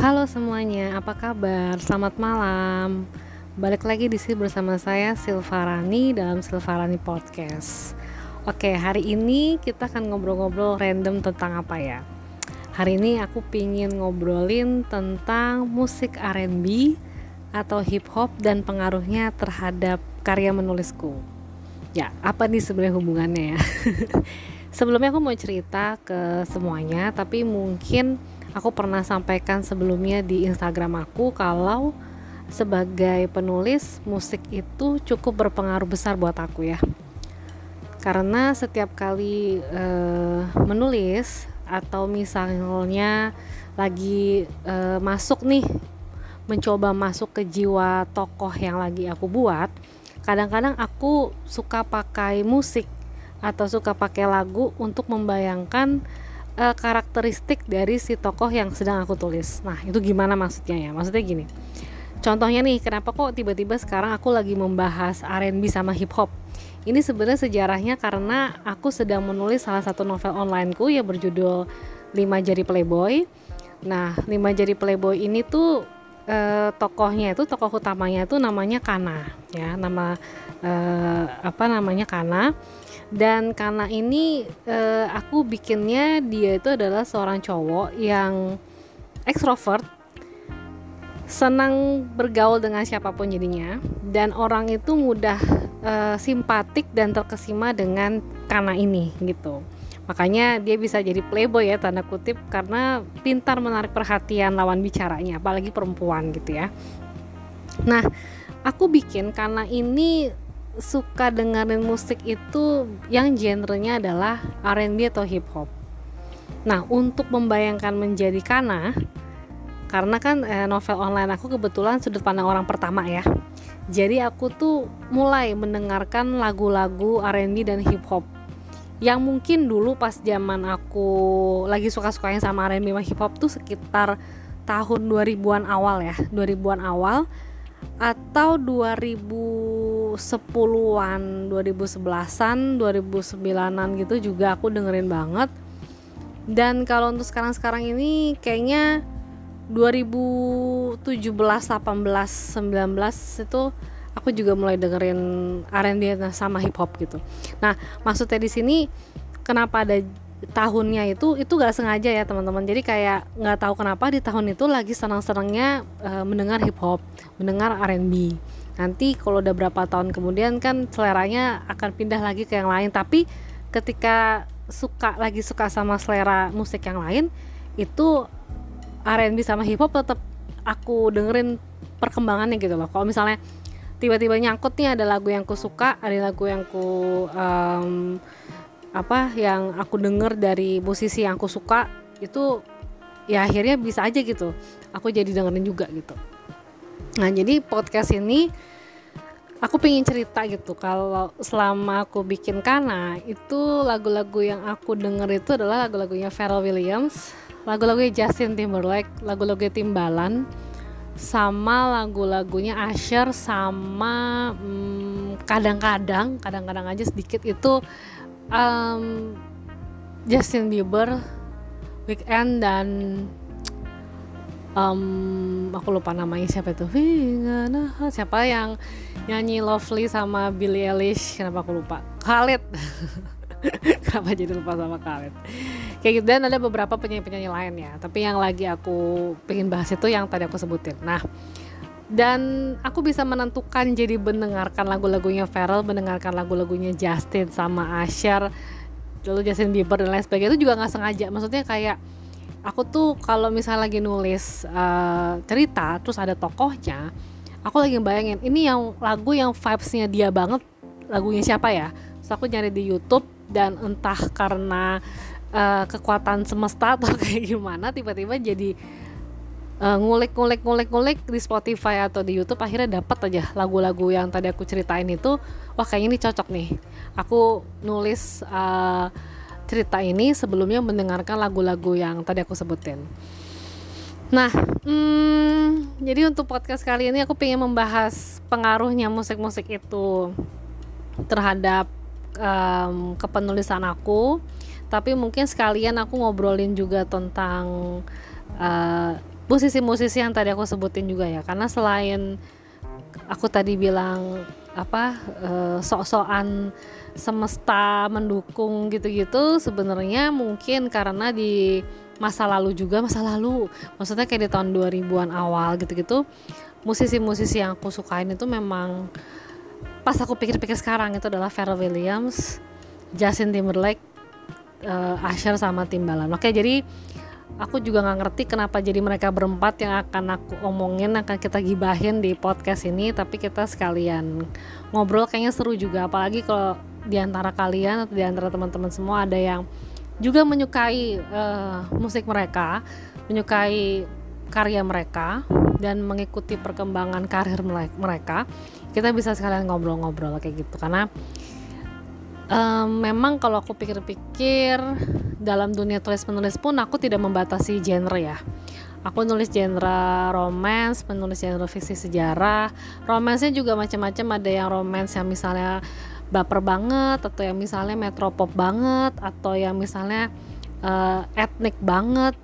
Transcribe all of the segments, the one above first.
Halo semuanya, apa kabar? Selamat malam. Balik lagi di sini bersama saya Silvarani dalam Silvarani Podcast. Oke, hari ini kita akan ngobrol-ngobrol random tentang apa ya? Hari ini aku pingin ngobrolin tentang musik R&B atau hip hop dan pengaruhnya terhadap karya menulisku. Ya, apa nih sebenarnya hubungannya ya? Sebelumnya aku mau cerita ke semuanya, tapi mungkin aku pernah sampaikan sebelumnya di Instagram aku kalau sebagai penulis musik itu cukup berpengaruh besar buat aku ya. Karena setiap kali uh, menulis atau misalnya lagi uh, masuk nih mencoba masuk ke jiwa tokoh yang lagi aku buat kadang-kadang aku suka pakai musik atau suka pakai lagu untuk membayangkan uh, karakteristik dari si tokoh yang sedang aku tulis. Nah, itu gimana maksudnya ya? Maksudnya gini. Contohnya nih, kenapa kok tiba-tiba sekarang aku lagi membahas R&B sama hip hop? Ini sebenarnya sejarahnya karena aku sedang menulis salah satu novel onlineku yang berjudul Lima Jari Playboy. Nah, Lima Jari Playboy ini tuh eh, tokohnya itu tokoh utamanya itu namanya Kana ya, nama eh, apa namanya Kana. Dan karena ini uh, aku bikinnya dia itu adalah seorang cowok yang ekstrovert senang bergaul dengan siapa pun jadinya dan orang itu mudah uh, simpatik dan terkesima dengan karena ini gitu makanya dia bisa jadi playboy ya tanda kutip karena pintar menarik perhatian lawan bicaranya apalagi perempuan gitu ya nah aku bikin karena ini suka dengerin musik itu yang genrenya adalah R&B atau hip hop. Nah, untuk membayangkan menjadi Kana, karena kan eh, novel online aku kebetulan sudut pandang orang pertama ya. Jadi aku tuh mulai mendengarkan lagu-lagu R&B dan hip hop yang mungkin dulu pas zaman aku lagi suka-sukanya sama R&B sama hip hop tuh sekitar tahun 2000-an awal ya, 2000-an awal atau 2010-an, 2011-an, 2009-an gitu juga aku dengerin banget. Dan kalau untuk sekarang-sekarang ini kayaknya 2017, 18, 19 itu aku juga mulai dengerin R&B sama hip hop gitu. Nah, maksudnya di sini kenapa ada tahunnya itu itu gak sengaja ya teman-teman. Jadi kayak nggak tahu kenapa di tahun itu lagi senang-senangnya uh, mendengar hip hop mendengar R&B nanti kalau udah berapa tahun kemudian kan seleranya akan pindah lagi ke yang lain. Tapi ketika suka lagi suka sama selera musik yang lain itu R&B sama hip hop tetap aku dengerin perkembangannya gitu loh. Kalau misalnya tiba-tiba nyangkut nih ada lagu yang ku suka ada lagu yang ku um, apa yang aku denger dari musisi yang aku suka itu ya akhirnya bisa aja gitu. Aku jadi dengerin juga gitu. Nah jadi podcast ini aku pengen cerita gitu kalau selama aku bikin kana itu lagu-lagu yang aku denger itu adalah lagu-lagunya Pharrell Williams lagu-lagunya Justin Timberlake lagu-lagunya Timbalan sama lagu-lagunya Asher sama hmm, kadang-kadang hmm, kadang-kadang aja sedikit itu um, Justin Bieber, Weekend dan um, aku lupa namanya siapa itu. Siapa yang nyanyi Lovely sama Billie Eilish? Kenapa aku lupa? Khalid. Kenapa jadi lupa sama Khalid kayak gitu dan ada beberapa penyanyi-penyanyi lain ya tapi yang lagi aku pengen bahas itu yang tadi aku sebutin nah dan aku bisa menentukan jadi mendengarkan lagu-lagunya Pharrell, mendengarkan lagu-lagunya Justin sama Asher, lalu Justin Bieber dan lain sebagainya itu juga nggak sengaja. Maksudnya kayak aku tuh kalau misalnya lagi nulis uh, cerita terus ada tokohnya, aku lagi bayangin ini yang lagu yang vibesnya dia banget, lagunya siapa ya? Terus aku nyari di YouTube dan entah karena uh, kekuatan semesta atau kayak gimana tiba-tiba jadi uh, ngulik ngulik ngulik ngulik di Spotify atau di YouTube akhirnya dapat aja lagu-lagu yang tadi aku ceritain itu. Wah kayaknya ini cocok nih. Aku nulis uh, cerita ini sebelumnya mendengarkan lagu-lagu yang tadi aku sebutin. Nah, hmm, jadi untuk podcast kali ini aku pengen membahas pengaruhnya musik-musik itu terhadap um, kepenulisan aku. Tapi mungkin sekalian aku ngobrolin juga tentang uh, musisi-musisi yang tadi aku sebutin juga ya. Karena selain aku tadi bilang apa uh, sok-sokan semesta mendukung gitu-gitu sebenarnya mungkin karena di masa lalu juga masa lalu maksudnya kayak di tahun 2000-an awal gitu-gitu musisi-musisi yang aku sukain itu memang pas aku pikir-pikir sekarang itu adalah Pharrell Williams, Justin Timberlake, uh, Usher sama Timbaland. Oke, jadi aku juga nggak ngerti kenapa jadi mereka berempat yang akan aku omongin akan kita gibahin di podcast ini tapi kita sekalian ngobrol kayaknya seru juga apalagi kalau di antara kalian atau di antara teman-teman semua ada yang juga menyukai uh, musik mereka menyukai karya mereka dan mengikuti perkembangan karir mereka kita bisa sekalian ngobrol-ngobrol kayak gitu karena um, memang kalau aku pikir-pikir dalam dunia tulis menulis pun aku tidak membatasi genre ya aku nulis genre romance, penulis genre fiksi sejarah. Romansnya juga macam-macam, ada yang romance yang misalnya baper banget atau yang misalnya metropop banget atau yang misalnya uh, etnik banget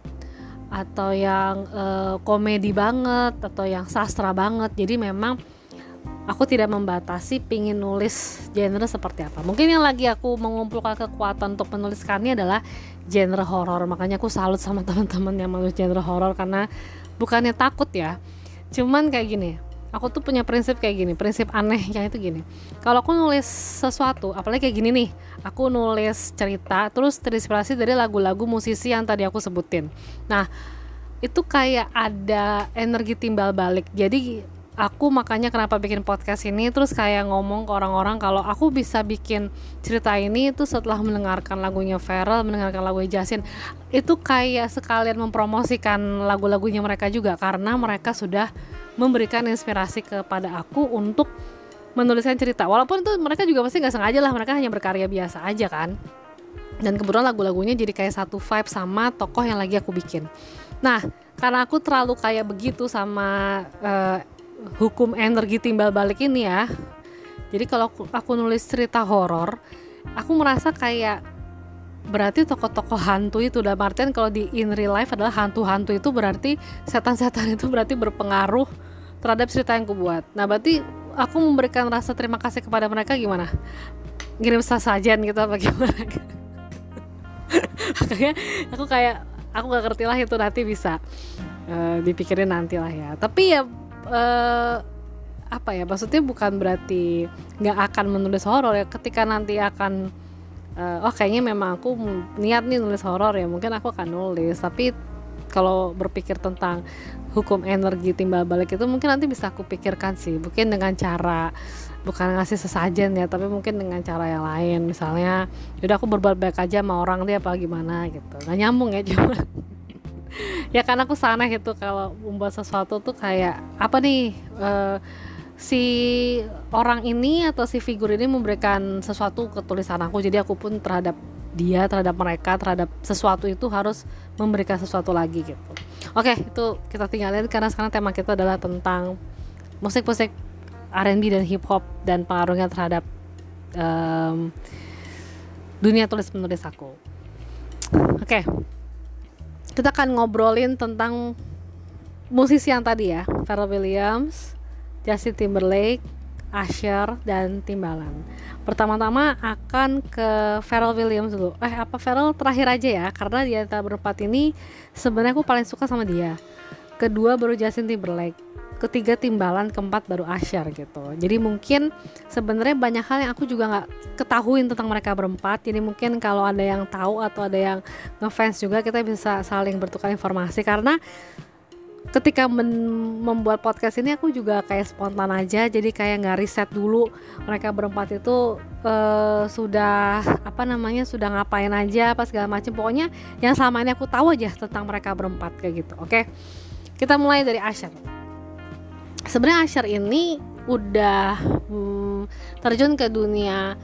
atau yang uh, komedi banget atau yang sastra banget. Jadi memang aku tidak membatasi pingin nulis genre seperti apa. Mungkin yang lagi aku mengumpulkan kekuatan untuk menuliskannya adalah genre horor. Makanya aku salut sama teman-teman yang menulis genre horor karena bukannya takut ya. Cuman kayak gini aku tuh punya prinsip kayak gini prinsip anehnya itu gini. Kalau aku nulis sesuatu apalagi kayak gini nih aku nulis cerita terus terinspirasi dari lagu-lagu musisi yang tadi aku sebutin. Nah itu kayak ada energi timbal balik. Jadi aku makanya kenapa bikin podcast ini terus kayak ngomong ke orang-orang kalau aku bisa bikin cerita ini itu setelah mendengarkan lagunya Feral, mendengarkan lagu Jasin. Itu kayak sekalian mempromosikan lagu-lagunya mereka juga karena mereka sudah memberikan inspirasi kepada aku untuk menuliskan cerita. Walaupun itu mereka juga pasti nggak sengaja lah mereka hanya berkarya biasa aja kan. Dan kebetulan lagu-lagunya jadi kayak satu vibe sama tokoh yang lagi aku bikin. Nah karena aku terlalu kayak begitu sama uh, hukum energi timbal balik ini ya. Jadi kalau aku, aku nulis cerita horor aku merasa kayak berarti tokoh-tokoh hantu itu udah artian kalau di in real life adalah hantu-hantu itu berarti setan-setan itu berarti berpengaruh terhadap cerita yang aku buat nah berarti aku memberikan rasa terima kasih kepada mereka gimana? Ngirim sajian gitu apa gimana? Makanya aku kayak aku gak ngerti lah itu nanti bisa uh, dipikirin nanti lah ya. Tapi ya uh, apa ya maksudnya bukan berarti nggak akan menulis horor ya ketika nanti akan uh, oh kayaknya memang aku niat nih nulis horor ya mungkin aku akan nulis. Tapi kalau berpikir tentang hukum energi timbal balik itu mungkin nanti bisa aku pikirkan sih mungkin dengan cara bukan ngasih sesajen ya tapi mungkin dengan cara yang lain. Misalnya udah aku berbuat baik aja sama orang dia apa gimana gitu. Nggak nyambung ya cuma ya karena aku sana gitu kalau membuat sesuatu tuh kayak apa nih uh, si orang ini atau si figur ini memberikan sesuatu ke tulisan aku. Jadi aku pun terhadap dia terhadap mereka terhadap sesuatu itu harus memberikan sesuatu lagi gitu. Oke itu kita tinggalin karena sekarang tema kita adalah tentang musik-musik R&B dan hip hop dan pengaruhnya terhadap um, dunia tulis menulis aku. Oke kita akan ngobrolin tentang musisi yang tadi ya Pharrell Williams, Justin Timberlake, Usher dan Timbaland. Pertama-tama akan ke Pharrell Williams dulu. Eh apa Pharrell terakhir aja ya karena di antara berempat ini sebenarnya aku paling suka sama dia. Kedua baru Justin Timberlake ketiga timbalan keempat baru Asyar gitu. Jadi mungkin sebenarnya banyak hal yang aku juga nggak ketahuin tentang mereka berempat. Jadi mungkin kalau ada yang tahu atau ada yang ngefans juga kita bisa saling bertukar informasi. Karena ketika membuat podcast ini aku juga kayak spontan aja. Jadi kayak nggak riset dulu mereka berempat itu uh, sudah apa namanya sudah ngapain aja apa segala macam pokoknya yang selama ini aku tahu aja tentang mereka berempat kayak gitu. Oke? Okay? kita mulai dari Asyar sebenarnya Asher ini udah hmm, terjun ke dunia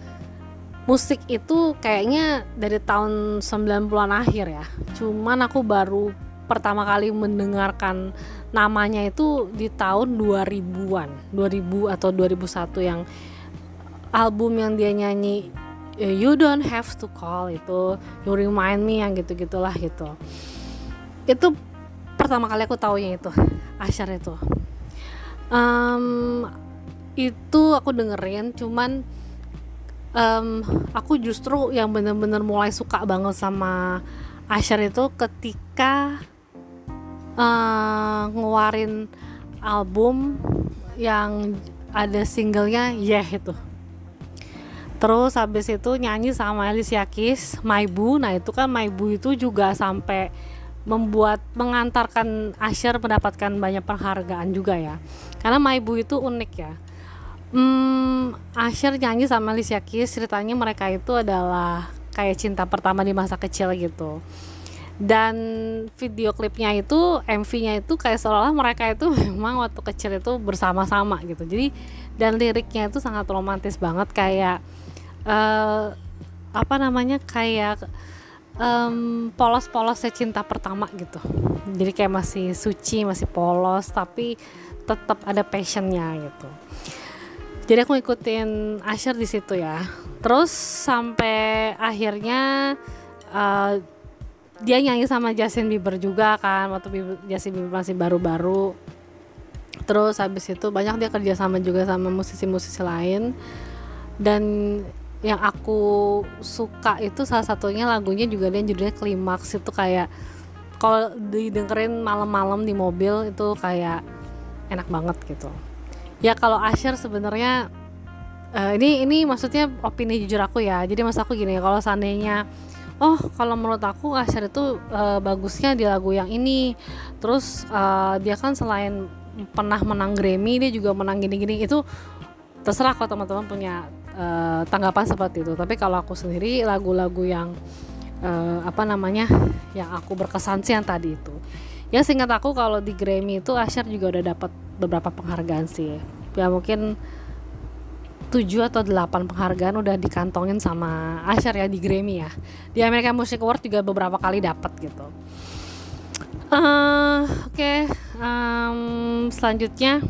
musik itu kayaknya dari tahun 90-an akhir ya. Cuman aku baru pertama kali mendengarkan namanya itu di tahun 2000-an, 2000 atau 2001 yang album yang dia nyanyi You Don't Have to Call itu You Remind Me yang gitu-gitulah gitu. Itu pertama kali aku taunya itu Asyar itu um, itu aku dengerin cuman um, aku justru yang bener-bener mulai suka banget sama Asyar itu ketika uh, ngeluarin album yang ada singlenya Yeah itu. Terus habis itu nyanyi sama Alicia Keys My Boo. Nah itu kan My Boo itu juga sampai membuat mengantarkan Asher mendapatkan banyak penghargaan juga ya. Karena Boo itu unik ya. Hmm, Asher nyanyi sama Alicia Keys ceritanya mereka itu adalah kayak cinta pertama di masa kecil gitu. Dan video klipnya itu MV-nya itu kayak seolah mereka itu memang waktu kecil itu bersama-sama gitu. Jadi dan liriknya itu sangat romantis banget kayak uh, apa namanya kayak um, polos-polosnya cinta pertama gitu. Jadi kayak masih suci masih polos tapi tetap ada passionnya gitu. Jadi aku ikutin Asher di situ ya. Terus sampai akhirnya uh, dia nyanyi sama Justin Bieber juga kan waktu Justin Bieber masih baru-baru. Terus habis itu banyak dia kerja sama juga sama musisi-musisi lain. Dan yang aku suka itu salah satunya lagunya juga dia judulnya klimaks itu kayak kalau didengerin malam-malam di mobil itu kayak enak banget gitu. Ya kalau Asher sebenarnya uh, ini ini maksudnya opini jujur aku ya. Jadi mas aku gini kalau seandainya oh kalau menurut aku Asher itu uh, bagusnya di lagu yang ini. Terus uh, dia kan selain pernah menang Grammy dia juga menang gini-gini. Itu terserah kalau teman-teman punya uh, tanggapan seperti itu. Tapi kalau aku sendiri lagu-lagu yang uh, apa namanya yang aku berkesan sih yang tadi itu. Ya singkat aku kalau di Grammy itu Asher juga udah dapat beberapa penghargaan sih. Ya mungkin 7 atau 8 penghargaan udah dikantongin sama Asher ya di Grammy ya. Di American Music Award juga beberapa kali dapat gitu. Uh, oke okay. um, selanjutnya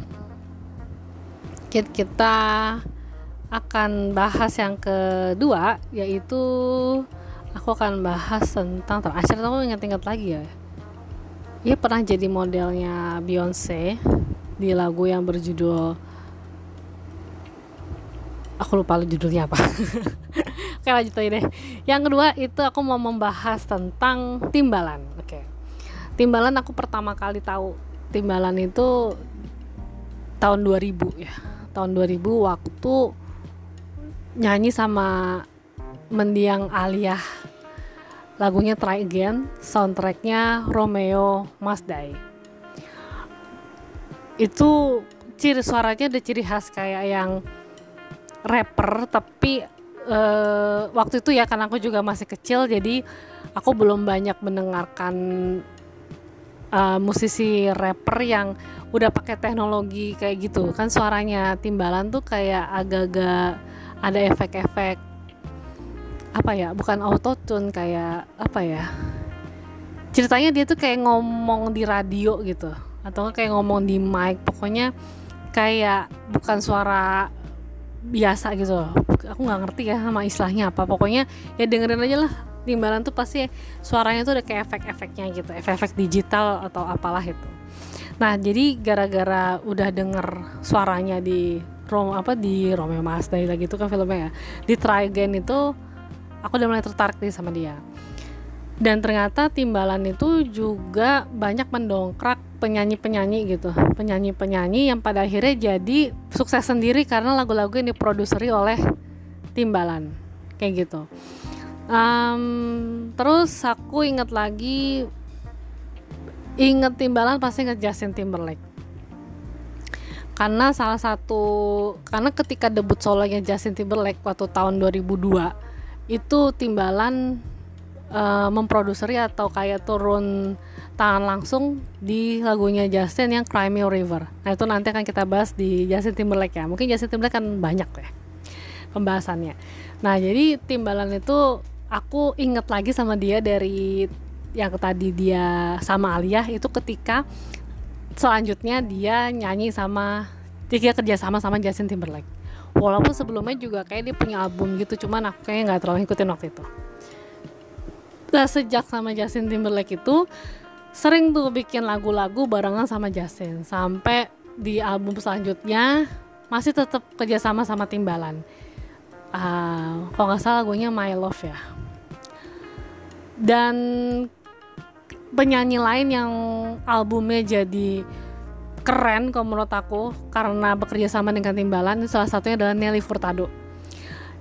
kita akan bahas yang kedua yaitu aku akan bahas tentang terakhir aku ingat-ingat lagi ya. Dia pernah jadi modelnya Beyonce di lagu yang berjudul aku lupa judulnya apa. Oke lanjut aja deh. Yang kedua itu aku mau membahas tentang timbalan oke. Timbalan aku pertama kali tahu timbalan itu tahun 2000 ya. Tahun 2000 waktu nyanyi sama mendiang Aliyah. Lagunya Try Again soundtracknya Romeo Masdai itu ciri suaranya ada ciri khas kayak yang rapper tapi uh, waktu itu ya karena aku juga masih kecil jadi aku belum banyak mendengarkan uh, musisi rapper yang udah pakai teknologi kayak gitu. Kan suaranya timbalan tuh kayak agak-agak ada efek-efek apa ya bukan auto tune kayak apa ya ceritanya dia tuh kayak ngomong di radio gitu atau kayak ngomong di mic pokoknya kayak bukan suara biasa gitu. Aku nggak ngerti ya sama istilahnya apa pokoknya ya dengerin aja lah timbalan tuh pasti suaranya tuh udah kayak efek-efeknya gitu efek-efek digital atau apalah itu. Nah jadi gara-gara udah denger suaranya di Rom apa di Romeo Mazda lagi itu kan filmnya ya. Di Try Again itu aku udah mulai tertarik nih sama dia. Dan ternyata Timbalan itu juga banyak mendongkrak penyanyi-penyanyi gitu. Penyanyi-penyanyi yang pada akhirnya jadi sukses sendiri karena lagu-lagu yang diproduseri oleh Timbalan. Kayak gitu. Um, terus aku inget lagi inget Timbalan pasti inget Justin Timberlake karena salah satu karena ketika debut solonya Justin Timberlake waktu tahun 2002 itu Timbalan uh, memproduseri atau kayak turun tangan langsung di lagunya Justin yang Cry Me River. Nah itu nanti akan kita bahas di Justin Timberlake ya. Mungkin Justin Timberlake kan banyak ya pembahasannya. Nah jadi Timbalan itu aku inget lagi sama dia dari yang tadi dia sama Alia itu ketika selanjutnya dia nyanyi sama dia kerja sama sama Justin Timberlake. Walaupun sebelumnya juga kayak dia punya album gitu cuman aku kayaknya nggak terlalu ngikutin waktu itu. Nah sejak sama Justin Timberlake itu sering tuh bikin lagu-lagu barengan sama Justin. Sampai di album selanjutnya masih tetap kerjasama sama Timbalan uh, kalau nggak salah lagunya My Love ya. Dan penyanyi lain yang albumnya jadi keren kalau menurut aku karena bekerja sama dengan Timbalan salah satunya adalah Nelly Furtado.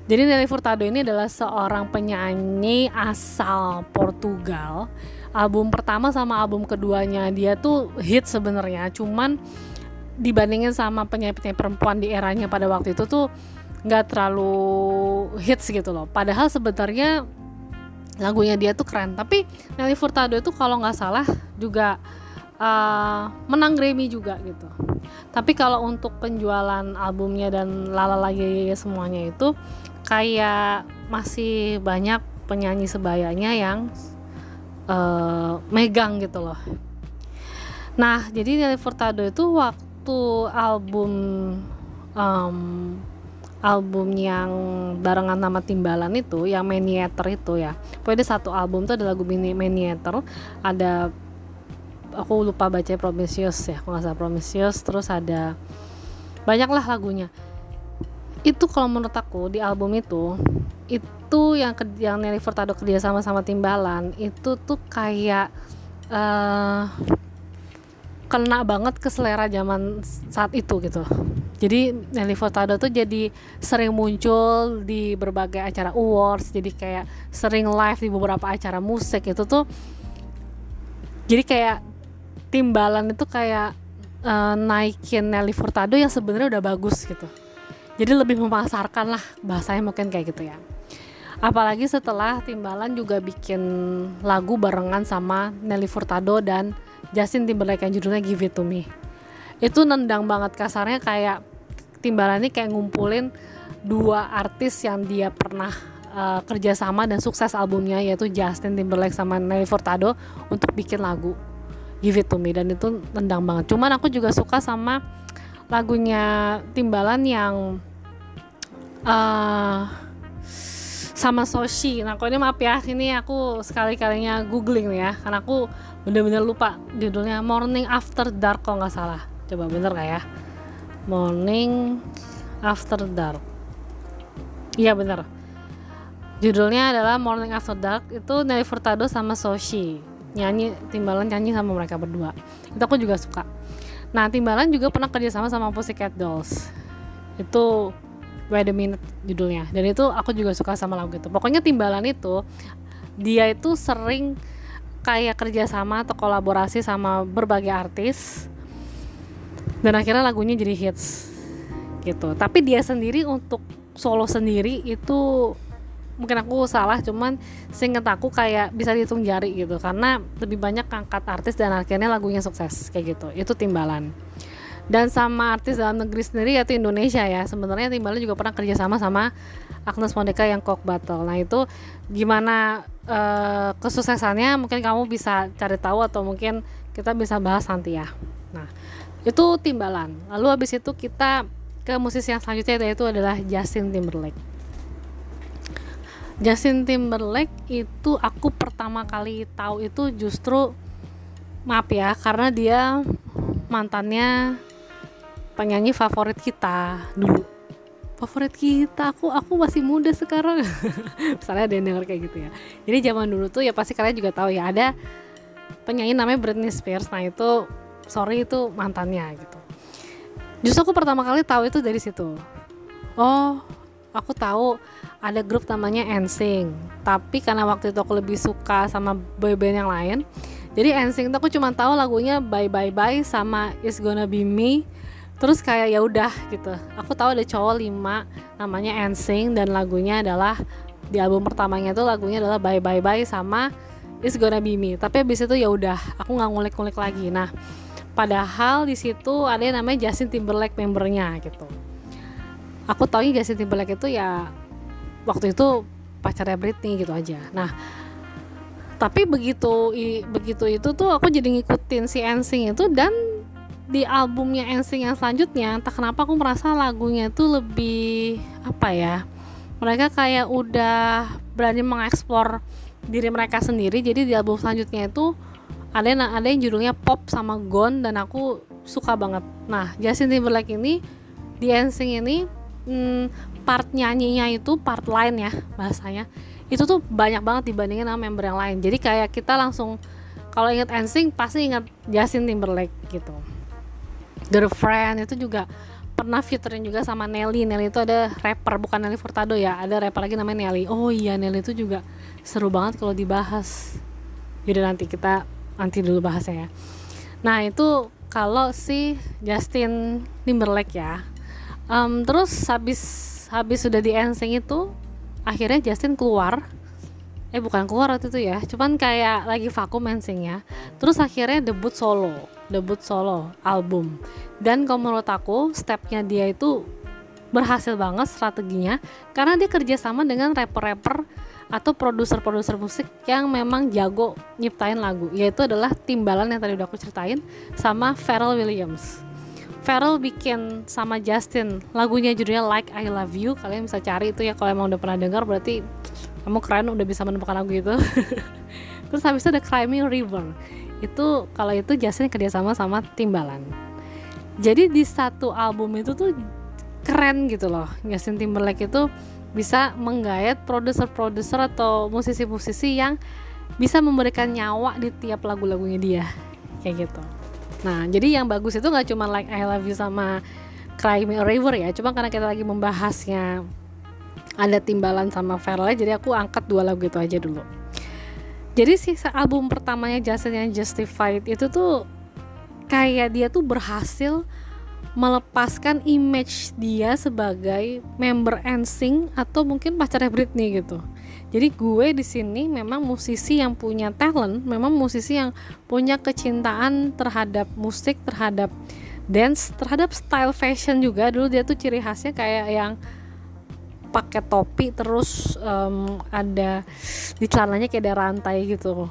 Jadi Nelly Furtado ini adalah seorang penyanyi asal Portugal. Album pertama sama album keduanya dia tuh hit sebenarnya cuman dibandingin sama penyanyi-penyanyi perempuan di eranya pada waktu itu tuh nggak terlalu hits gitu loh. Padahal sebenarnya lagunya dia tuh keren. Tapi Nelly Furtado itu kalau nggak salah juga uh, menang Grammy juga gitu. Tapi kalau untuk penjualan albumnya dan lala lagi semuanya itu kayak masih banyak penyanyi sebayanya yang uh, megang gitu loh. Nah jadi Nelly Furtado itu waktu album um, album yang barengan nama Timbalan itu yang Maniater itu ya. Pokoknya satu album tuh ada lagu mini Maniater ada aku lupa baca Prometheus ya kalau nggak salah Prometheus terus ada banyak lah lagunya. Itu kalau menurut aku di album itu itu yang yang Nelly Furtado kerja sama sama Timbalan itu tuh kayak uh, kena banget ke selera zaman saat itu gitu. Jadi Nelly Furtado tuh jadi sering muncul di berbagai acara awards jadi kayak sering live di beberapa acara musik. Itu tuh jadi kayak timbalan itu kayak uh, naikin Nelly Furtado yang sebenarnya udah bagus gitu. Jadi lebih memasarkan lah bahasanya mungkin kayak gitu ya. Apalagi setelah timbalan juga bikin lagu barengan sama Nelly Furtado dan Justin Timberlake yang judulnya Give It To Me. Itu nendang banget kasarnya kayak Timbalan ini kayak ngumpulin dua artis yang dia pernah uh, kerjasama dan sukses albumnya yaitu Justin Timberlake sama Nelly Furtado untuk bikin lagu Give It To Me. Dan itu nendang banget. Cuman aku juga suka sama lagunya Timbalan yang uh, sama Soshi. Nah, kalau ini maaf ya, ini aku sekali-kalinya googling ya, karena aku bener-bener lupa judulnya Morning After Dark kalau nggak salah. Coba bener nggak ya? Morning After Dark. Iya bener. Judulnya adalah Morning After Dark. Itu Nelly Furtado sama Soshi nyanyi timbalan nyanyi sama mereka berdua. Itu aku juga suka. Nah, timbalan juga pernah kerja sama sama Pussycat Dolls. Itu Wait a Minute judulnya. Dan itu aku juga suka sama lagu itu. Pokoknya timbalan itu dia itu sering kayak kerjasama atau kolaborasi sama berbagai artis. Dan akhirnya lagunya jadi hits gitu. Tapi dia sendiri untuk solo sendiri itu mungkin aku salah cuman seinget aku kayak bisa dihitung jari gitu. Karena lebih banyak angkat artis dan akhirnya lagunya sukses kayak gitu. Itu timbalan dan sama artis dalam negeri sendiri yaitu Indonesia ya. Sebenarnya Timbalan juga pernah kerja sama sama Agnes Monica yang Cock Battle. Nah itu gimana uh, kesuksesannya? Mungkin kamu bisa cari tahu atau mungkin kita bisa bahas nanti ya. Nah itu Timbalan. Lalu habis itu kita ke musisi yang selanjutnya yaitu adalah Justin Timberlake. Justin Timberlake itu aku pertama kali tahu itu justru maaf ya karena dia mantannya penyanyi favorit kita dulu. Favorit kita aku aku masih muda sekarang. Misalnya ada yang denger kayak gitu ya. Jadi zaman dulu tuh ya pasti kalian juga tahu ya ada penyanyi namanya Britney Spears. Nah itu sorry itu mantannya gitu. Justru aku pertama kali tahu itu dari situ. Oh aku tahu ada grup namanya NSYNC tapi karena waktu itu aku lebih suka sama boyband yang lain jadi NSYNC itu aku cuma tahu lagunya Bye Bye Bye sama It's Gonna Be Me terus kayak ya udah gitu. Aku tahu ada cowok lima namanya Ensing dan lagunya adalah di album pertamanya tuh lagunya adalah Bye Bye Bye sama It's Gonna Be Me. Tapi abis itu ya udah aku nggak ngulik-ngulik lagi. Nah padahal di situ ada yang namanya Justin Timberlake membernya gitu. Aku tahu Justin Timberlake itu ya waktu itu pacarnya Britney gitu aja. Nah tapi begitu begitu itu tuh aku jadi ngikutin si Ensing itu dan di albumnya NSYNC yang selanjutnya entah kenapa aku merasa lagunya itu lebih apa ya mereka kayak udah berani mengeksplor diri mereka sendiri. Jadi di album selanjutnya itu ada yang ada yang judulnya pop sama gone dan aku suka banget. Nah Justin Timberlake ini di NSYNC ini hmm, part nyanyinya itu part lain ya bahasanya itu tuh banyak banget dibandingin sama member yang lain. Jadi kayak kita langsung kalau inget NSYNC pasti ingat Justin Timberlake gitu Girlfriend itu juga pernah featuring juga sama Nelly. Nelly itu ada rapper bukan Nelly Furtado ya. Ada rapper lagi namanya Nelly. Oh iya Nelly itu juga seru banget kalau dibahas. Jadi nanti kita nanti dulu bahasnya ya. Nah itu kalau si Justin Timberlake ya. Um, terus habis habis sudah di NSYNC itu akhirnya Justin keluar. Eh bukan keluar waktu itu ya. Cuman kayak lagi vakum NSYNC ya terus akhirnya debut solo debut solo album. Dan kalau menurut aku stepnya dia itu berhasil banget strateginya karena dia kerjasama dengan rapper-rapper atau produser-produser musik yang memang jago nyiptain lagu yaitu adalah Timbalan yang tadi udah aku ceritain sama Pharrell Williams. Pharrell bikin sama Justin lagunya judulnya Like I Love You. Kalian bisa cari itu ya kalau emang udah pernah dengar berarti kamu keren udah bisa menemukan lagu itu. Terus habis itu ada Climbing River itu kalau itu Justin kerjasama sama Timbalan jadi di satu album itu tuh keren gitu loh Justin Timberlake itu bisa menggayat produser-produser atau musisi-musisi yang bisa memberikan nyawa di tiap lagu-lagunya dia kayak gitu. Nah jadi yang bagus itu nggak cuma like I Love You sama Cry Me a River ya cuma karena kita lagi membahasnya ada timbalan sama Pharrell jadi aku angkat dua lagu itu aja dulu jadi sih album pertamanya Justin yang Justified itu tuh kayak dia tuh berhasil melepaskan image dia sebagai member NSYNC atau mungkin pacarnya Britney gitu. Jadi gue di sini memang musisi yang punya talent, memang musisi yang punya kecintaan terhadap musik, terhadap dance, terhadap style fashion juga. Dulu dia tuh ciri khasnya kayak yang pakai topi terus um, ada di celananya kayak ada rantai gitu.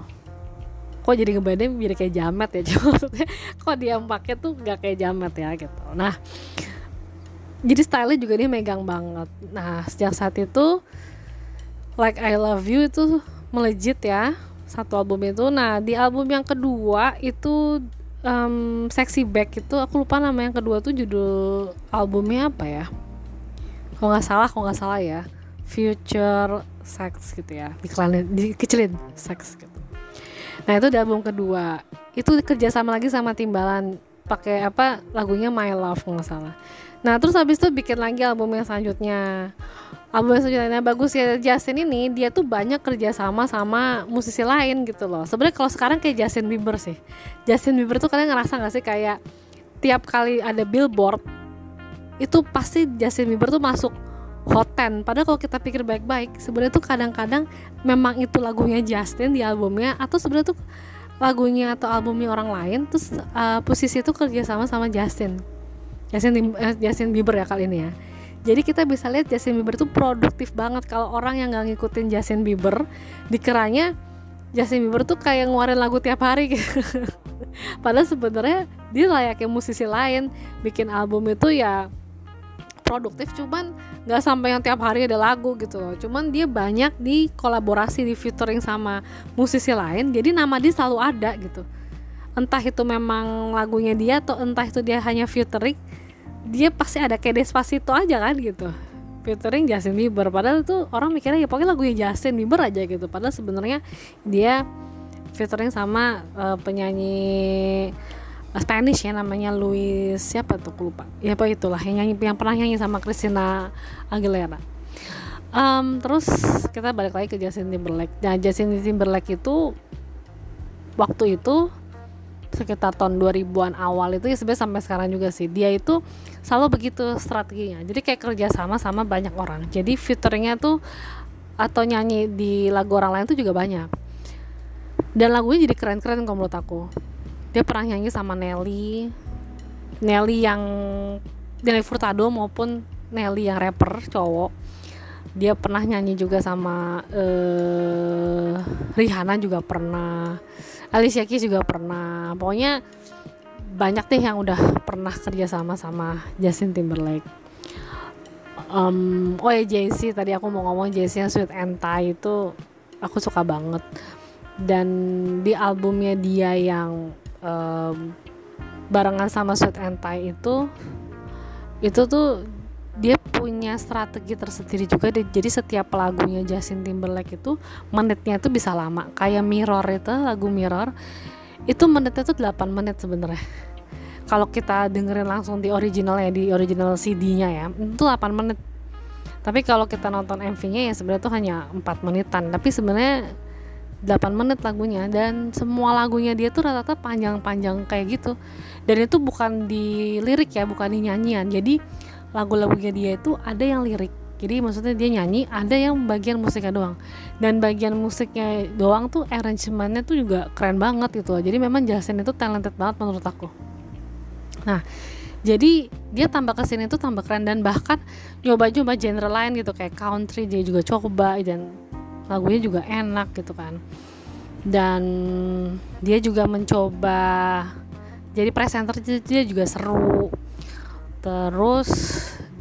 Kok jadi ngebayangin jadi kayak jamet ya? Cuma maksudnya kok dia pakai tuh gak kayak jamet ya gitu. Nah jadi stylenya juga dia megang banget. Nah sejak saat itu like I love you itu melejit ya satu album itu. Nah di album yang kedua itu um, sexy back itu aku lupa nama yang kedua tuh judul albumnya apa ya kalau nggak salah kalau nggak salah ya future sex gitu ya dikelanin dikecilin sex gitu. Nah itu di album kedua. Itu kerja sama lagi sama timbalan pakai apa lagunya My Love nggak salah. Nah terus habis itu bikin lagi album yang selanjutnya. Album yang selanjutnya bagus ya Justin ini dia tuh banyak kerja sama sama musisi lain gitu loh. Sebenarnya kalau sekarang kayak Justin Bieber sih. Justin Bieber tuh kalian ngerasa nggak sih kayak tiap kali ada billboard itu pasti Justin Bieber tuh masuk hot 10 padahal kalau kita pikir baik-baik sebenarnya tuh kadang-kadang memang itu lagunya Justin di albumnya atau sebenarnya tuh lagunya atau albumnya orang lain terus uh, posisi itu kerja sama Justin. Justin uh, Justin Bieber ya kali ini ya. Jadi kita bisa lihat Justin Bieber itu produktif banget. Kalau orang yang nggak ngikutin Justin Bieber dikiranya Justin Bieber tuh kayak ngeluarin lagu tiap hari gitu. Padahal sebenarnya dia layaknya musisi lain bikin album itu ya produktif cuman nggak sampai yang tiap hari ada lagu gitu loh. Cuman dia banyak di kolaborasi di featuring sama musisi lain jadi nama dia selalu ada gitu. Entah itu memang lagunya dia atau entah itu dia hanya featuring dia pasti ada kayak Despacito aja kan gitu. Featuring Justin Bieber. Padahal itu orang mikirnya ya pokoknya lagunya Justin Bieber aja gitu. Padahal sebenarnya dia featuring sama uh, penyanyi Spanish ya namanya Luis siapa tuh aku lupa. Ya apa itulah yang nyanyi yang pernah nyanyi sama Christina Aguilera. Um, terus kita balik lagi ke Justin Timberlake. Nah Justin Timberlake itu waktu itu sekitar tahun 2000-an awal itu ya sebenarnya sampai sekarang juga sih dia itu selalu begitu strateginya. Jadi kayak kerja sama sama banyak orang. Jadi featuringnya tuh atau nyanyi di lagu orang lain tuh juga banyak. Dan lagunya jadi keren-keren kalau menurut aku dia pernah nyanyi sama Nelly. Nelly yang Nelly Furtado maupun Nelly yang rapper cowok. Dia pernah nyanyi juga sama uh, Rihanna juga pernah. Alicia Keys juga pernah. Pokoknya banyak deh yang udah pernah kerja sama sama Justin Timberlake. Um, oh ya Jay-Z. Tadi aku mau ngomong Jay-Z yang Sweet and Tie itu aku suka banget. Dan di albumnya dia yang um, barengan sama Sweet and Tie itu itu tuh dia punya strategi tersendiri juga jadi setiap lagunya Justin Timberlake itu menitnya itu bisa lama. Kayak Mirror itu lagu Mirror itu menitnya itu 8 menit sebenarnya. Kalau kita dengerin langsung di original ya di original CD-nya ya itu 8 menit. Tapi kalau kita nonton MV-nya ya sebenarnya itu hanya 4 menitan. Tapi sebenarnya 8 menit lagunya dan semua lagunya dia tuh rata-rata panjang-panjang kayak gitu. Dan itu bukan di lirik ya bukan di nyanyian. Jadi lagu-lagunya dia itu ada yang lirik. Jadi maksudnya dia nyanyi ada yang bagian musiknya doang. Dan bagian musiknya doang tuh arrangementnya tuh juga keren banget gitu loh. Jadi memang Justin itu talented banget menurut aku. Nah jadi dia tambah ke sini tuh tambah keren. Dan bahkan nyoba-nyoba genre lain gitu kayak country dia juga coba dan lagunya juga enak gitu kan. Dan dia juga mencoba jadi presenter dia juga seru. Terus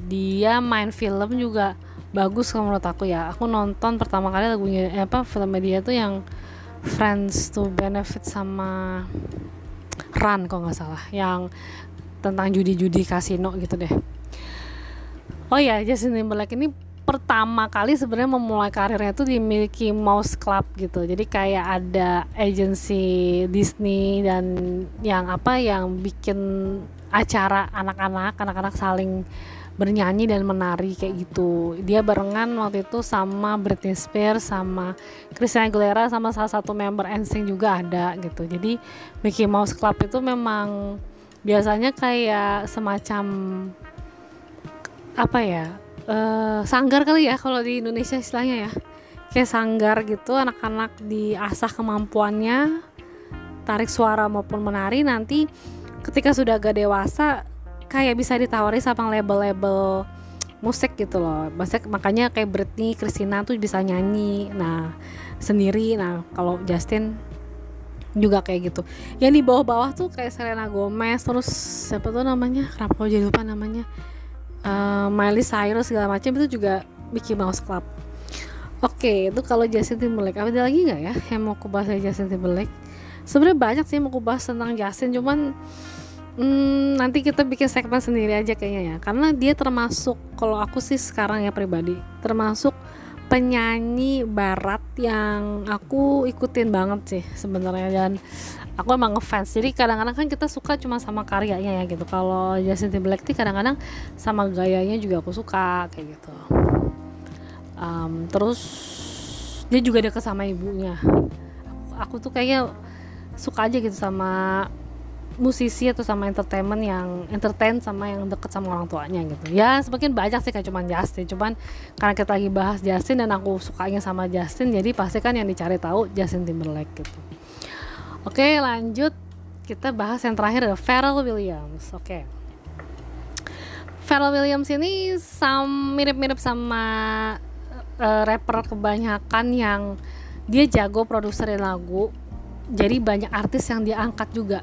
dia main film juga bagus kalau menurut aku ya. Aku nonton pertama kali lagunya eh, apa film dia tuh yang Friends to Benefit sama Run kok nggak salah. Yang tentang judi-judi kasino gitu deh. Oh ya Justin Timberlake ini pertama kali sebenarnya memulai karirnya itu di Mickey Mouse Club gitu. Jadi kayak ada agensi Disney dan yang apa yang bikin acara anak-anak anak-anak saling bernyanyi dan menari kayak gitu. Dia barengan waktu itu sama Britney Spears sama Christina Aguilera sama salah satu member NSYNC juga ada gitu. Jadi Mickey Mouse Club itu memang biasanya kayak semacam apa ya uh, sanggar kali ya kalau di Indonesia istilahnya ya. Kayak sanggar gitu anak-anak diasah kemampuannya tarik suara maupun menari nanti ketika sudah agak dewasa kayak bisa ditawari sama label-label musik gitu loh. Maksudnya, makanya kayak Britney, Christina tuh bisa nyanyi nah sendiri. Nah kalau Justin juga kayak gitu. Yang di bawah-bawah tuh kayak Selena Gomez terus siapa tuh namanya? Kenapa jadi lupa namanya uh, Miley Cyrus segala macam itu juga Mickey Mouse Club Oke, okay, itu kalau Justin Timberlake. Ada lagi nggak ya yang mau kubahas dari Justin Timberlake? Sebenarnya banyak sih mau kubahas tentang Justin, cuman hmm, nanti kita bikin segmen sendiri aja kayaknya ya. Karena dia termasuk, kalau aku sih sekarang ya pribadi, termasuk penyanyi barat yang aku ikutin banget sih sebenarnya dan aku emang ngefans. Jadi kadang-kadang kan kita suka cuma sama karyanya ya gitu. Kalau Justin Timberlake sih kadang-kadang sama gayanya juga aku suka kayak gitu. Um, terus dia juga deket sama ibunya. Aku, aku tuh kayaknya suka aja gitu sama musisi atau sama entertainment yang entertain sama yang deket sama orang tuanya gitu. Ya semakin banyak sih kayak cuman Justin. Cuman karena kita lagi bahas Justin dan aku sukanya sama Justin jadi pasti kan yang dicari tahu Justin Timberlake gitu Oke lanjut kita bahas yang terakhir adalah Pharrell Williams. Oke. Pharrell Williams ini mirip-mirip sama uh, rapper kebanyakan yang dia jago produserin lagu. Jadi banyak artis yang dia angkat juga.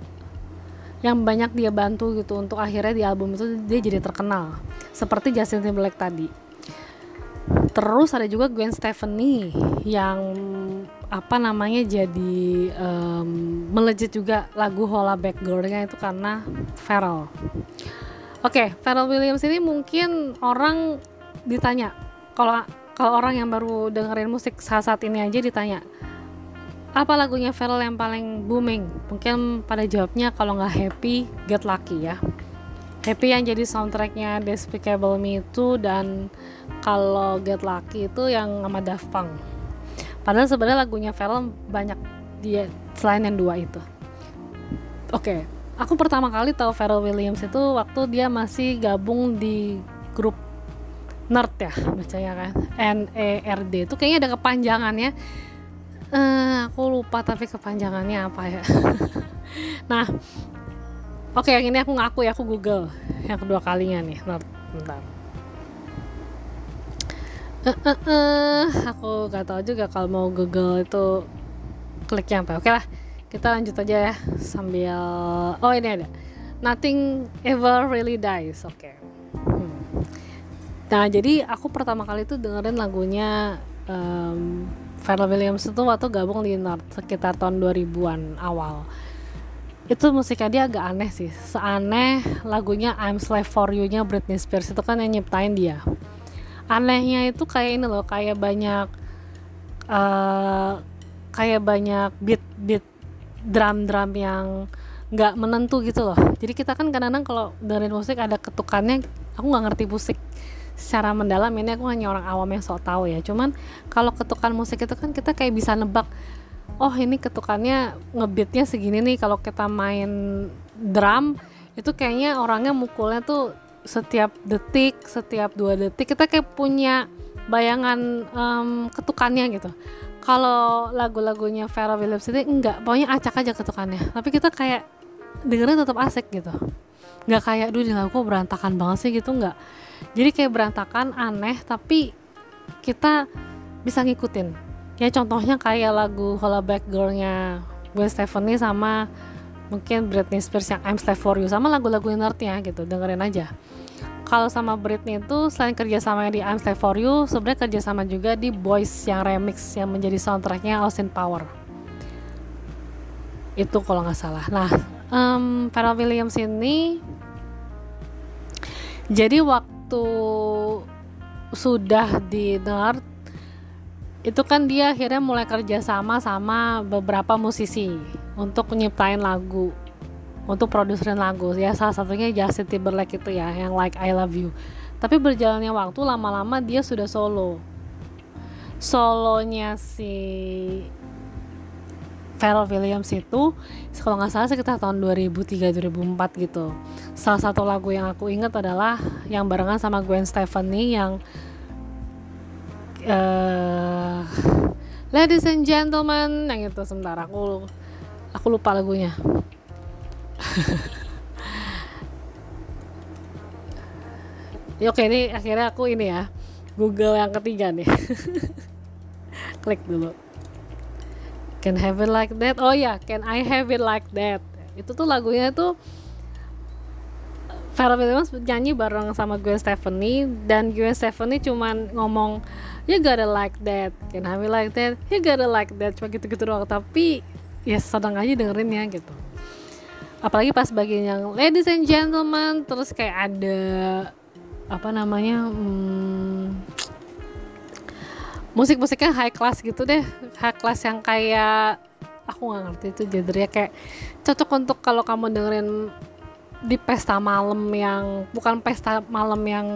Yang banyak dia bantu gitu untuk akhirnya di album itu dia jadi terkenal. Seperti Justin Timberlake tadi. Terus ada juga Gwen Stefani yang apa namanya jadi um, melejit juga lagu Hola Back Girl-nya itu karena Pharrell. Oke, okay, Pharrell Williams ini mungkin orang ditanya kalau kalau orang yang baru dengerin musik saat saat ini aja ditanya apa lagunya Pharrell yang paling booming? Mungkin pada jawabnya kalau nggak Happy, Get Lucky ya. Happy yang jadi soundtracknya Despicable Me itu dan kalau Get Lucky itu yang sama Daft Punk padahal sebenarnya lagunya Pharrell banyak dia selain yang dua itu. Oke okay. aku pertama kali tahu Pharrell Williams itu waktu dia masih gabung di grup nerd ya bacanya kan? N E R D. Itu kayaknya ada kepanjangannya. Uh, aku lupa tapi kepanjangannya apa ya? Nah oke okay, yang ini aku ngaku ya aku google yang kedua kalinya nih nerd. Bentar uh, uh, aku gak tahu juga kalau mau Google itu kliknya apa. Oke lah kita lanjut aja ya sambil oh ini ada. Nothing ever really dies. Oke. Okay. hmm. nah jadi aku pertama kali itu dengerin lagunya um, Pharrell Williams itu waktu gabung di North sekitar tahun 2000-an awal. Itu musiknya dia agak aneh sih. Seaneh lagunya I'm Slave For You nya Britney Spears itu kan yang nyiptain dia anehnya itu kayak ini loh kayak banyak uh, kayak banyak beat beat drum drum yang nggak menentu gitu loh. Jadi kita kan kadang-kadang kalau dengerin musik ada ketukannya aku nggak ngerti musik secara mendalam. Ini aku hanya orang awam yang sok tahu ya. Cuman kalau ketukan musik itu kan kita kayak bisa nebak oh ini ketukannya ngebeatnya segini nih. Kalau kita main drum itu kayaknya orangnya mukulnya tuh setiap detik setiap dua detik kita kayak punya bayangan um, ketukannya gitu. Kalau lagu-lagunya Vera Williams ini enggak pokoknya acak aja ketukannya. Tapi kita kayak dengernya tetap asik gitu. Nggak kayak dulu di lagu berantakan banget sih gitu nggak. Jadi kayak berantakan aneh tapi kita bisa ngikutin. Ya contohnya kayak lagu Hollaback Girl-nya Gwen Stefani sama mungkin Britney Spears yang I'm Slave For You sama lagu-lagu nerdnya gitu dengerin aja kalau sama Britney itu selain kerja sama di I'm Slave For You sebenarnya kerja sama juga di Boys yang remix yang menjadi soundtracknya Austin Power. Itu kalau nggak salah. Nah um, Pharrell Williams ini jadi waktu sudah di Nerd itu kan dia akhirnya mulai kerja sama sama beberapa musisi untuk nyiptain lagu untuk produserin lagu. Ya salah satunya Justin Timberlake itu ya yang Like I Love You. Tapi berjalannya waktu lama-lama dia sudah solo. Solonya si Pharrell Williams itu kalau nggak salah sekitar tahun 2003-2004 gitu. Salah satu lagu yang aku ingat adalah yang barengan sama Gwen Stefani yang uh, Ladies and Gentlemen yang itu sebentar aku aku lupa lagunya ya oke ini akhirnya aku ini ya Google yang ketiga nih. Klik dulu. Can have it like that? Oh ya yeah. Can I have it like that? Itu tuh lagunya tuh Pharrell Williams nyanyi bareng sama Gwen Stefani dan Gwen Stefani cuman ngomong you gotta like that. Can have me like that? You gotta like that. Cuma gitu-gitu doang. Tapi ya sedang aja dengerin ya gitu apalagi pas bagian yang ladies and gentlemen terus kayak ada apa namanya hmm, musik-musiknya high class gitu deh. High class yang kayak aku nggak ngerti itu genre kayak cocok untuk kalau kamu dengerin di pesta malam yang bukan pesta malam yang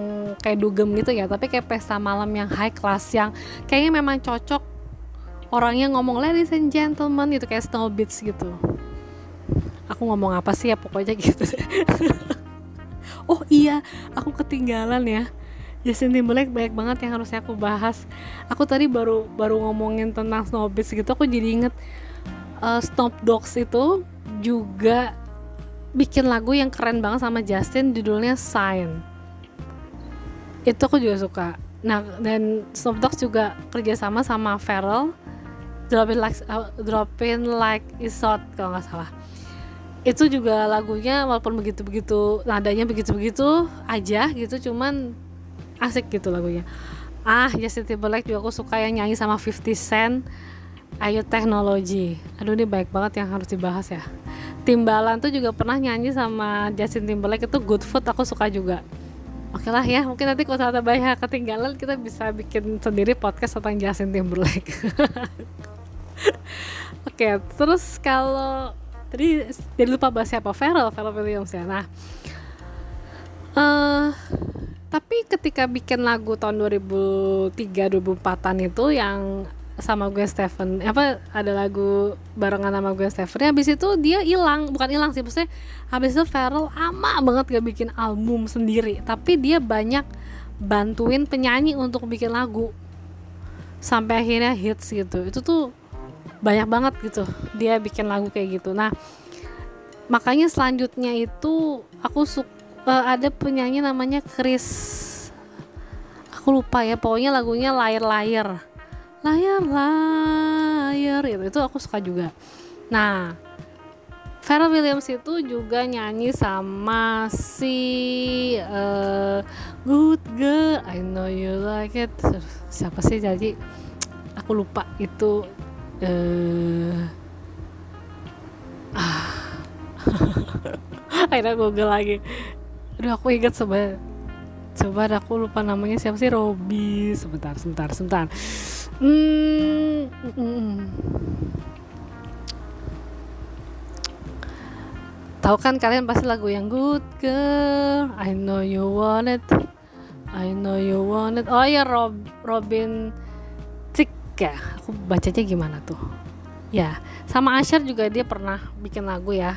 kayak dugem gitu ya tapi kayak pesta malam yang high class yang kayaknya memang cocok orangnya ngomong ladies and gentlemen gitu kayak snow beats gitu aku ngomong apa sih ya pokoknya gitu. Oh iya aku ketinggalan ya. Justin Timberlake banyak banget yang harusnya aku bahas. Aku tadi baru baru ngomongin tentang snow beats gitu aku jadi inget uh, Snoop Dogs itu juga bikin lagu yang keren banget sama Justin judulnya Sign. Itu aku juga suka. Nah dan Snoop Dogg juga kerjasama sama Pharrell. Dropping Like uh, Like Is Hot kalau nggak salah itu juga lagunya walaupun begitu-begitu nadanya begitu-begitu aja gitu cuman asik gitu lagunya. Ah Justin Timberlake juga aku suka yang nyanyi sama 50 Cent Ayo Teknologi. Aduh ini baik banget yang harus dibahas ya. Timbalan tuh juga pernah nyanyi sama Justin Timberlake itu Good Food aku suka juga. Oke lah ya, mungkin nanti kalau ada banyak ketinggalan kita bisa bikin sendiri podcast tentang Justin Timberlake. Oke, terus kalau tadi jadi lupa bahas siapa Pharrell, Pharrell Williams ya. Nah, uh, tapi ketika bikin lagu tahun 2003 2004an itu yang sama gue Stephen apa ada lagu barengan sama gue Stephen habis itu dia hilang. Bukan hilang sih maksudnya habis itu Pharrell ama banget gak bikin album sendiri. Tapi dia banyak bantuin penyanyi untuk bikin lagu. Sampai akhirnya hits gitu. Itu tuh banyak banget gitu dia bikin lagu kayak gitu. Nah makanya selanjutnya itu aku suka uh, eh, ada penyanyi namanya Chris aku lupa ya pokoknya lagunya layar layar layar layar itu itu aku suka juga. Nah Pharrell Williams itu juga nyanyi sama si uh, Good Girl I Know You Like It. Siapa sih jadi? Aku lupa itu uh, akhirnya google lagi. Aduh aku ingat coba coba aku lupa namanya siapa sih Robi. Sebentar sebentar sebentar. Hmm, hmm, hmm. tahu kan kalian pasti lagu yang good girl. I know you want it. I know you want it. Oh ya Rob Robin ya aku bacanya gimana tuh? Ya sama Asher juga dia pernah bikin lagu ya.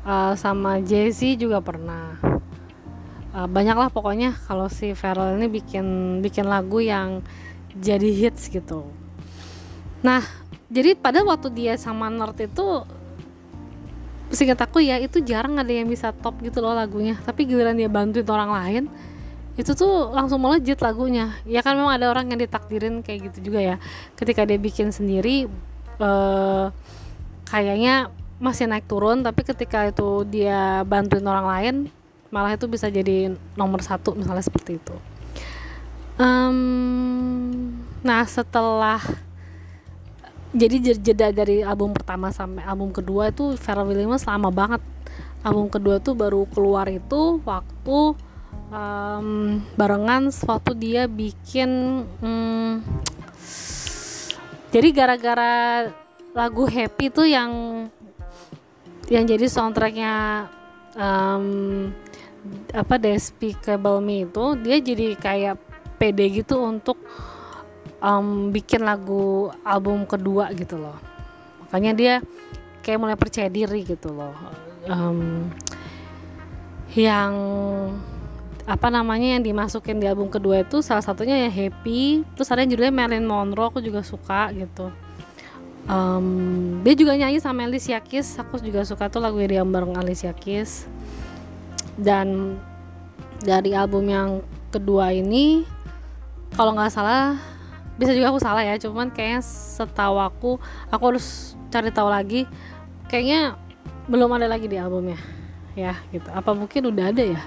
Uh, sama Jesse juga pernah. Uh, banyak lah pokoknya kalau si Pharrell ini bikin bikin lagu yang jadi hits gitu. Nah jadi pada waktu dia sama Nerd itu singkat aku ya itu jarang ada yang bisa top gitu loh lagunya. Tapi giliran dia bantuin orang lain itu tuh langsung melejit lagunya. Ya kan memang ada orang yang ditakdirin kayak gitu juga ya. Ketika dia bikin sendiri uh, kayaknya masih naik turun tapi ketika itu dia bantuin orang lain malah itu bisa jadi nomor satu misalnya seperti itu. Um, nah setelah jadi jeda dari album pertama sampai album kedua itu Pharrell Williams lama banget. Album kedua tuh baru keluar itu waktu um, barengan waktu dia bikin um, jadi gara-gara lagu Happy tuh yang yang jadi soundtracknya um, apa Despicable Me itu dia jadi kayak pede gitu untuk um, bikin lagu album kedua gitu loh. Makanya dia kayak mulai percaya diri gitu loh. Um, yang apa namanya yang dimasukin di album kedua itu salah satunya ya Happy terus ada yang judulnya Marilyn Monroe aku juga suka gitu. Um, dia juga nyanyi sama Alicia Keys aku juga suka tuh lagu dia bareng Alicia Keys. Dan dari album yang kedua ini kalau nggak salah bisa juga aku salah ya cuman kayaknya setahu aku aku harus cari tahu lagi kayaknya belum ada lagi di albumnya ya gitu. Apa mungkin udah ada ya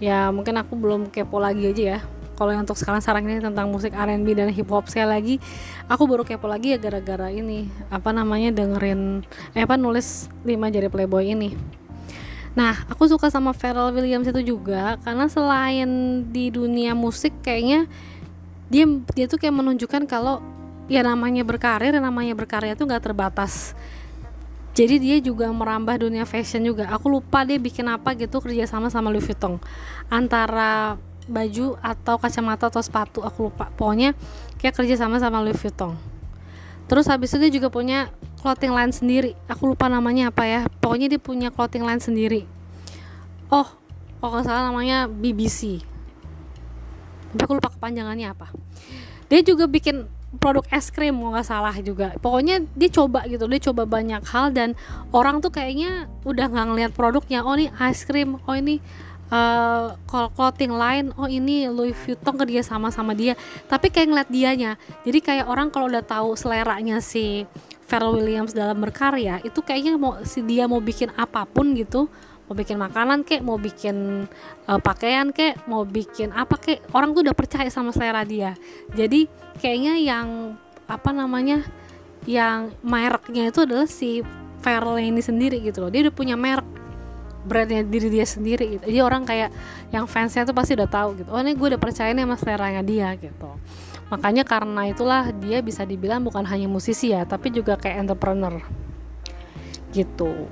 ya mungkin aku belum kepo lagi aja ya. Kalau yang untuk sekarang sekarang ini tentang musik R&B dan hip hop sekali lagi aku baru kepo lagi ya gara-gara ini. Apa namanya dengerin eh apa nulis 5 jari playboy ini. Nah aku suka sama Pharrell Williams itu juga karena selain di dunia musik kayaknya dia dia tuh kayak menunjukkan kalau ya namanya berkarir namanya berkarya tuh nggak terbatas jadi dia juga merambah dunia fashion juga. Aku lupa dia bikin apa gitu kerja sama Louis Vuitton. Antara baju atau kacamata atau sepatu aku lupa. Pokoknya kayak kerja sama sama Louis Vuitton. Terus habis itu dia juga punya clothing line sendiri. Aku lupa namanya apa ya. Pokoknya dia punya clothing line sendiri. Oh kalau nggak salah namanya BBC tapi aku lupa kepanjangannya apa. Dia juga bikin produk es krim mau nggak salah juga. Pokoknya dia coba gitu dia coba banyak hal dan orang tuh kayaknya udah nggak ngeliat produknya. Oh ini es krim oh ini uh, clothing line oh ini Louis Vuitton kerja sama sama dia. Tapi kayak ngeliat dianya. Jadi kayak orang kalau udah tahu seleranya si Pharrell Williams dalam berkarya itu kayaknya mau si dia mau bikin apa pun gitu mau bikin makanan kek mau bikin uh, pakaian kek mau bikin apa kek orang tuh udah percaya sama selera dia. Jadi kayaknya yang apa namanya yang mereknya itu adalah si Pharrell ini sendiri gitu loh. Dia udah punya merek brandnya diri dia sendiri gitu. jadi orang kayak yang fansnya tuh pasti udah tahu gitu. Oh ini gue udah percaya nih sama seleranya dia gitu. Makanya karena itulah dia bisa dibilang bukan hanya musisi ya tapi juga kayak entrepreneur gitu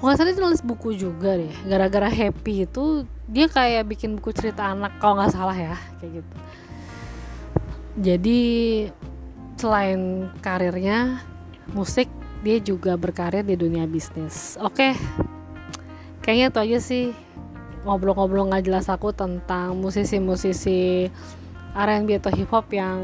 nggak salah dia nulis buku juga deh. Gara-gara happy itu dia kayak bikin buku cerita anak kalau nggak salah ya kayak gitu. Jadi selain karirnya musik dia juga berkarir di dunia bisnis. Oke kayaknya itu aja sih. Ngobrol-ngobrol nggak jelas aku tentang musisi-musisi R&B atau hip hop yang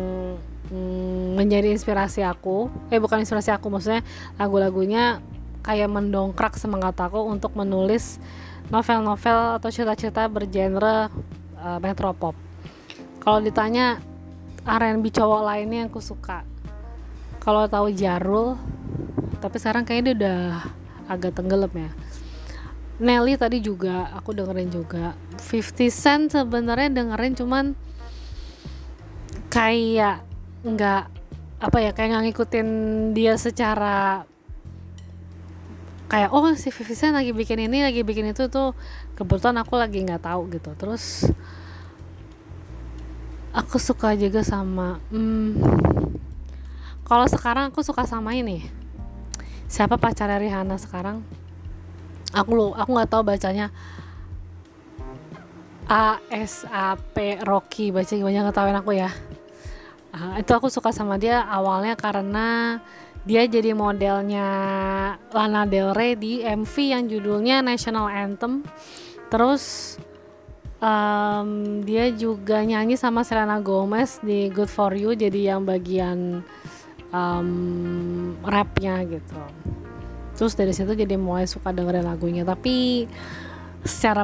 mm, menjadi inspirasi aku. Eh bukan inspirasi aku maksudnya lagu-lagunya kayak mendongkrak semangat aku untuk menulis novel-novel atau cerita-cerita bergenre uh, metropop. Kalau ditanya R&B cowok lainnya yang aku suka, kalau tahu Jarul, tapi sekarang kayaknya dia udah agak tenggelam ya. Nelly tadi juga aku dengerin juga. 50 Cent sebenarnya dengerin cuman kayak nggak apa ya kayak nggak ngikutin dia secara kayak oh si Vincent lagi bikin ini lagi bikin itu tuh kebetulan aku lagi nggak tahu gitu. Terus aku suka juga sama hmm, kalau sekarang aku suka sama ini. Siapa pacar Rihanna sekarang? Aku lo aku nggak tahu bacanya. A S A P Rocky baca gimana ngetawain aku ya itu aku suka sama dia awalnya karena dia jadi modelnya Lana Del Rey di MV yang judulnya National Anthem. Terus um, dia juga nyanyi sama Selena Gomez di Good For You jadi yang bagian um, rapnya gitu. Terus dari situ jadi mulai suka dengerin lagunya. Tapi secara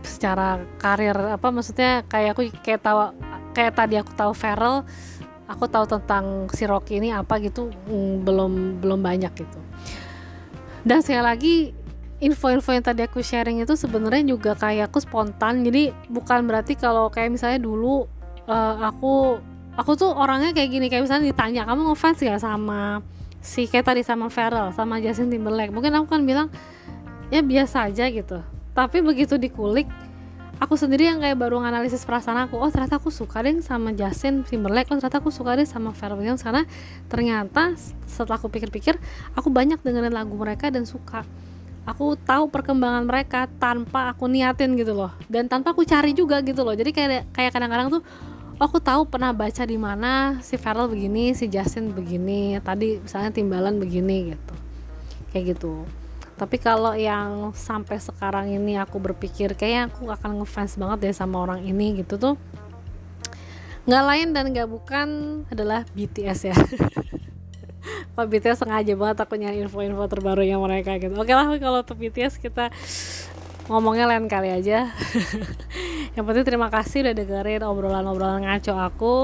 secara karir apa maksudnya kayak aku kayak tahu kayak tadi aku tahu Feral aku tahu tentang si Rocky ini apa gitu mm, belum belum banyak gitu. Dan sekali lagi info-info yang tadi aku sharing itu sebenarnya juga kayak aku spontan. Jadi bukan berarti kalau kayak misalnya dulu uh, aku aku tuh orangnya kayak gini. Kayak misalnya ditanya kamu ngefans ya sama si kayak tadi sama Feral sama Justin Timberlake? Mungkin aku kan bilang ya biasa aja gitu. Tapi begitu dikulik aku sendiri yang kayak baru nganalisis perasaan aku oh ternyata aku suka deh sama Justin Timberlake oh ternyata aku suka deh sama Pharrell Williams. Karena ternyata setelah aku pikir-pikir aku banyak dengerin lagu mereka dan suka. Aku tahu perkembangan mereka tanpa aku niatin gitu loh dan tanpa aku cari juga gitu loh. Jadi kayak kayak kadang-kadang tuh aku tahu pernah baca di mana si Pharrell begini si Justin begini tadi misalnya Timbalan begini gitu. Kayak gitu tapi kalau yang sampai sekarang ini aku berpikir kayaknya aku akan ngefans banget deh sama orang ini gitu tuh. Nggak lain dan nggak bukan adalah BTS ya. Pak BTS sengaja banget aku nyari info-info terbarunya mereka gitu. Oke lah kalau untuk BTS kita ngomongnya lain kali aja yang penting terima kasih udah dengerin obrolan-obrolan ngaco aku.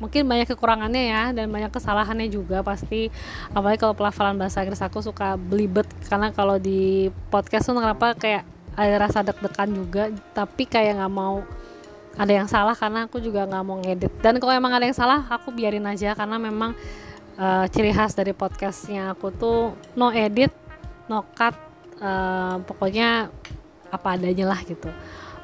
Mungkin banyak kekurangannya ya dan banyak kesalahannya juga pasti. Apalagi kalau pelafalan bahasa Inggris aku suka belibet karena kalau di podcast tuh kenapa kayak ada rasa deg-degan juga tapi kayak nggak mau ada yang salah karena aku juga nggak mau ngedit. Dan kalau emang ada yang salah aku biarin aja karena memang uh, ciri khas dari podcastnya aku tuh no edit no cut uh, pokoknya apa adanya lah gitu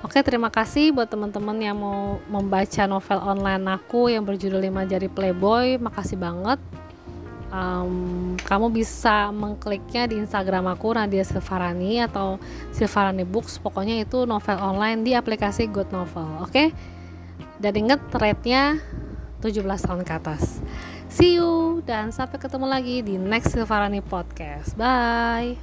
Oke, terima kasih buat teman-teman yang mau membaca novel online aku yang berjudul 5 Jari Playboy. Makasih banget. Um, kamu bisa mengkliknya di Instagram aku Nadia Silvarani atau Silvarani Books. Pokoknya itu novel online di aplikasi Good Novel. Oke? Dan inget rate-nya 17 tahun ke atas. See you dan sampai ketemu lagi di next Silvarani podcast. Bye.